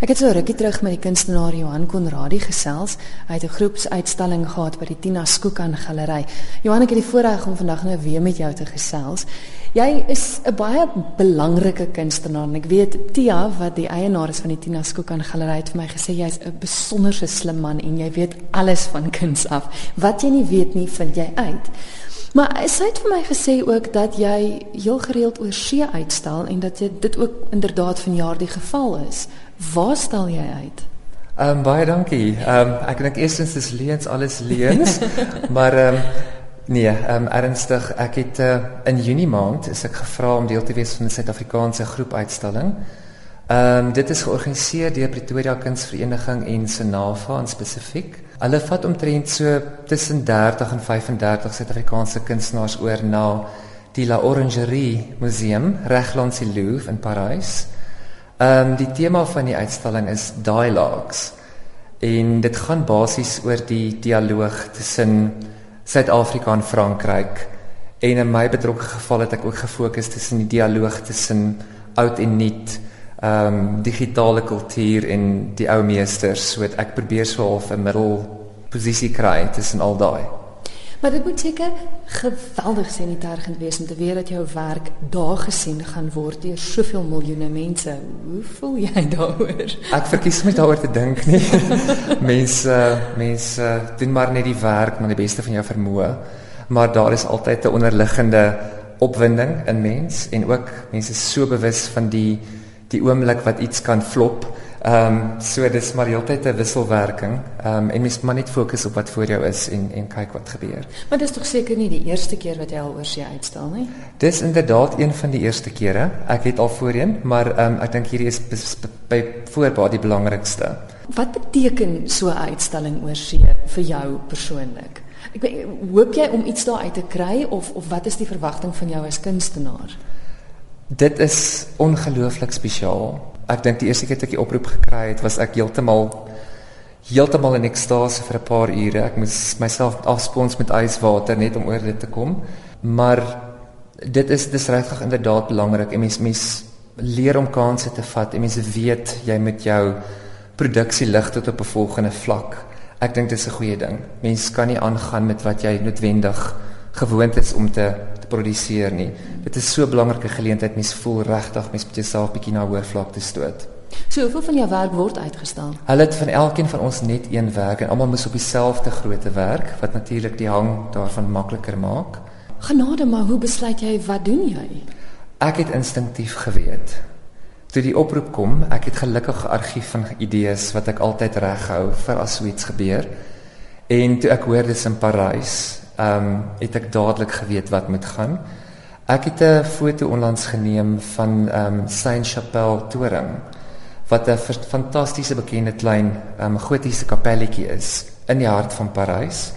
Ek het so rukkie terug met die kunstenaar Johan Konradi gesels. Hy het 'n groepsuitstalling gehad by die Tina Skookan Galery. Johan, ek het die voorreg om vandag nou weer met jou te gesels. Jy is 'n baie belangrike kunstenaar en ek weet Tia wat die eienaar is van die Tina Skookan Galery het vir my gesê jy's 'n besonderse slim man en jy weet alles van kuns af. Wat jy nie weet nie, vind jy uit. Maar sy het vir my gesê ook dat jy heel gereeld oor see uitstal en dat jy dit ook inderdaad vanjaar die geval is. Waar stal jy uit? Ehm um, baie dankie. Ehm um, ek dink eerstens is leens alles leens, maar ehm um, nee, ehm um, ernstig, ek het uh, in Junie maand is ek gevra om deel te wees van 'n Suid-Afrikaanse groepuitstalling. Ehm um, dit is georganiseer deur Pretoria Kunsvereniging en Senava in spesifiek. Hulle vat omtrent so tussen 30 en 35 Suid-Afrikaanse kunstenaars oor na die La Orangerie Museum reg langs die Louvre in Parys. Ehm um, die tema van die uitstalling is Dialogues. En dit gaan basies oor die dialoog tussen Suid-Afrika en Frankryk. En in my betrokke geval het ek ook gefokus tussen die dialoog tussen oud en nuut ehm um, digitale kultuur en die ou meesters so ek probeer so half 'n middelposisie kry tussen al daai. Maar dit moet seker geweldig senitergend wees om te weet dat jou werk daar gesien gaan word deur soveel miljoene mense. Hoe voel jy daaroor? Ek verkies om nie daaroor te dink nie. mense mense doen maar net die werk met die beste van jou vermoë, maar daar is altyd 'n onderliggende opwinding in mens en ook mense so bewus van die die oomblik wat iets kan flop. Ehm um, so dis maar heeltyd 'n wisselwerking. Ehm um, en mens moet net fokus op wat voor jou is en en kyk wat gebeur. Maar dis tog seker nie die eerste keer wat jy al oor sy uitstal nie. Dis inderdaad een van die eerste kere. Ek het al voorheen, maar ehm um, ek dink hierdie is by voorbaat die belangrikste. Wat beteken so 'n uitstalling oor sy vir jou persoonlik? Ek weet, hoop jy om iets daar uit te kry of of wat is die verwagting van jou as kunstenaar? Dit is ongelooflik spesiaal. Ek dink die eerste keer ek die oproep gekry het, was ek heeltemal heeltemal in ekstase vir 'n paar ure. Ek moes myself afspons met yswater net om oor dit te kom. Maar dit is dis regtig inderdaad belangrik. En mens mens leer om kansse te vat. En mense weet jy met jou produksie lig tot op 'n volgende vlak. Ek dink dit is 'n goeie ding. Mens kan nie aangaan met wat jy noodwendig gewoond is om te produseer nie. Dit is so 'n belangrike geleentheid. Mens voel regtig mens moet jouself bietjie na hoër vlak toe stoot. So hoeveel van jou werk word uitgestal? Hulle het van elkeen van ons net een werk en almal moet op dieselfde grootte werk wat natuurlik die hang daarvan makliker maak. Genade, maar hoe besluit jy wat doen jy? Ek het instinktief geweet. Toe die oproep kom, ek het gelukkig 'n argief van idees wat ek altyd reghou vir as so iets gebeur. En toe ek hoor dis in Parys, ehm um, het ek dadelik geweet wat moet gaan. Ek het 'n foto onlangs geneem van ehm um, Saint-Chapelle toring wat 'n fantastiese bekende klein ehm um, gotiese kapelletjie is in die hart van Parys.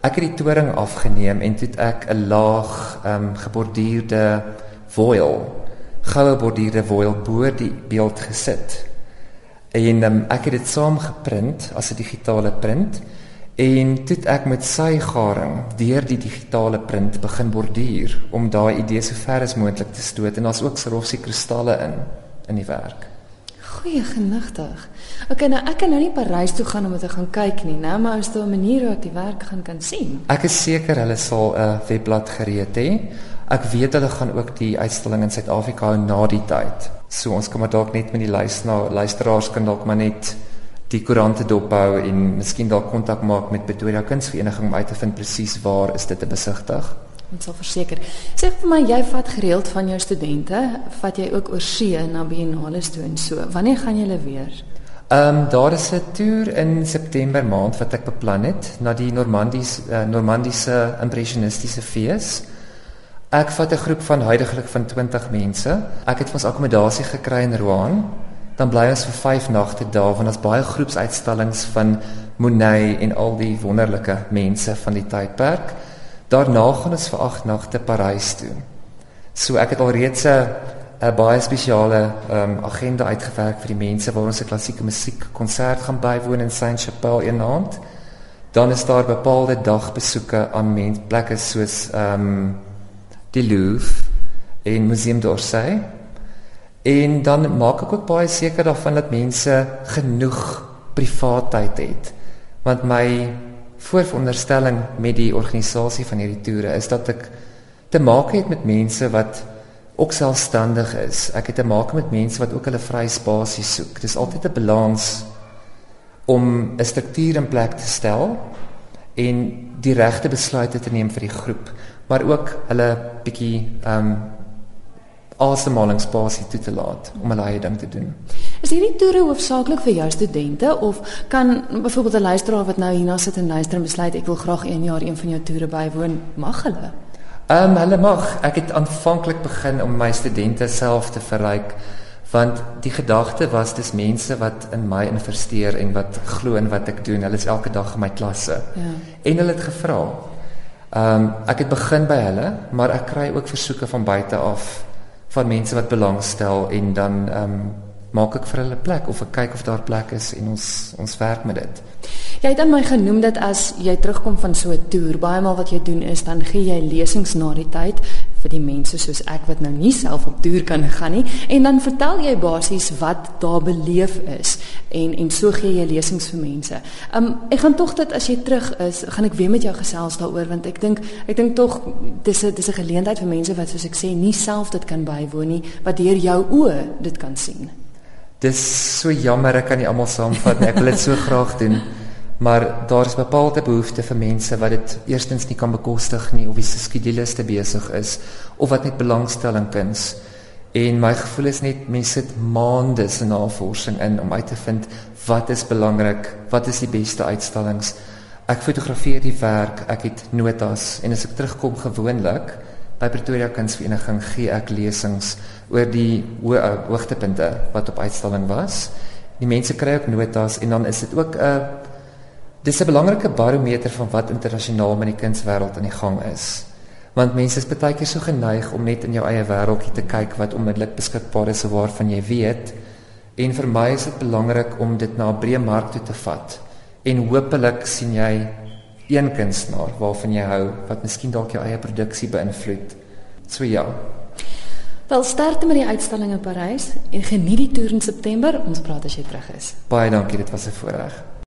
Ek het die toring afgeneem en toe ek 'n laag ehm um, geborduurde voile, goue borduurde voile bo die beeld gesit. En um, ek het dit saam geprint as 'n digitale print. En toe ek met sy garing deur die digitale print begin borduur om daai idee so ver as moontlik te stoot en daar's ook Swarovski kristalle in in die werk. Goeie genigtig. Ok nou ek kan nou nie Parys toe gaan om dit te gaan kyk nie, nou maar is daar 'n manier hoe ek die werk gaan kan sien. Ek is seker hulle sal 'n webblad gereed hê. Ek weet hulle gaan ook die uitstalling in Suid-Afrika hou na die tyd. So ons kan maar dalk net met die luisteraars kan dalk maar net die koerante dophou en miskien dalk kontak maak met Pretoria Kunsvereniging om uit te vind presies waar is dit te besigtig. Ons sal verseker. Sê vir my, jy vat gereeld van jou studente, vat jy ook oor see na biennale toe en so. Wanneer gaan julle weer? Ehm um, daar is 'n toer in September maand wat ek beplan het na die Normandies uh, Normandiese impressionistiese fees. Ek vat 'n groep van huidigelik van 20 mense. Ek het ons akkommodasie gekry in Rouen dan bly ons vir 5 nagte daar want ons baie groepsuitstallings van Monet en al die wonderlike mense van die tydperk. Daarna gaan ons vir 8 nagte Parys toe. So ek het al reeds 'n baie spesiale um, agenda uitgewerk vir die mense waar ons 'n klassieke musiekkonsert gaan bywoon in Saint-Chapelle een aand. Dan is daar bepaalde dagbesoeke aan mense plekke soos ehm um, die Louvre en Museum d'Orsay En dan maak ek ook baie seker daarvan dat mense genoeg privaatheid het. Want my vooronderstelling met die organisasie van hierdie toere is dat ek te maak het met mense wat ook selfstandig is. Ek het te maak met mense wat ook hulle vrye spasie soek. Dis altyd 'n balans om 'n struktuur in plek te stel en die regte besluite te neem vir die groep, maar ook hulle bietjie ehm um, asemhalingsspasie toe te laat om hulle eie ding te doen. Is hierdie toere hoofsaaklik vir jou studente of kan byvoorbeeld 'n luisteraar wat nou hierna sit en luister en besluit ek wil graag 1 jaar een van jou toere bywoon, mag hulle? Ehm um, hulle mag. Ek het aanvanklik begin om my studente self te verryk want die gedagte was dis mense wat in my investeer en wat glo in wat ek doen. Hulle is elke dag in my klasse. Ja. En hulle het gevra. Ehm um, ek het begin by hulle, maar ek kry ook versoeke van buite af van mense wat belangstel en dan ehm um, maak ek vir hulle plek of ek kyk of daar plek is en ons ons werk met dit. Jy het aan my genoem dat as jy terugkom van so 'n toer, baie maal wat jy doen is dan gee jy lesings na die tyd vir die mense soos ek wat nou nie self op toer kan gaan nie en dan vertel jy basies wat daar beleef is en en so gee jy lesings vir mense. Um ek gaan tog dit as jy terug is, gaan ek weer met jou gesels daaroor want ek dink ek dink tog dis 'n dis 'n geleentheid vir mense wat soos ek sê nie self dit kan bywoon nie, wat deur jou oë dit kan sien. Dis so jammer ek kan nie almal saamvat nie. Ek wil dit so graag doen. Maar daar is bepaalde behoeftes vir mense wat dit eerstens nie kan bekostig nie of wie se skedules te besig is of wat net belangstelling kuns. En my gevoel is net mense sit maande se navorsing in om uit te vind wat is belangrik, wat is die beste uitstallings. Ek fotografeer die werk, ek het notas en as ek terugkom gewoonlik by Pretoria Kunsvereniging gee ek lesings oor die ho hoogtepunte wat op uitstalling was. Die mense kry ook notas en dan is dit ook 'n Dis 'n belangrike barometer van wat internasionaal met die kunswêreld aan die gang is. Want mense is baie keer so geneig om net in jou eie wêreldjie te kyk wat onmiddellik beskikbaar is of waarvan jy weet. En vir my is dit belangrik om dit na 'n breë mark toe te vat. En hopelik sien jy een kunstenaar waarvan jy hou wat miskien dalk jou eie produksie beïnvloed. So ja. Wel sterkte met die uitstalling in Parys en geniet die toer in September. Ons praat as jy terug is. Baie dankie, dit was 'n voorreg.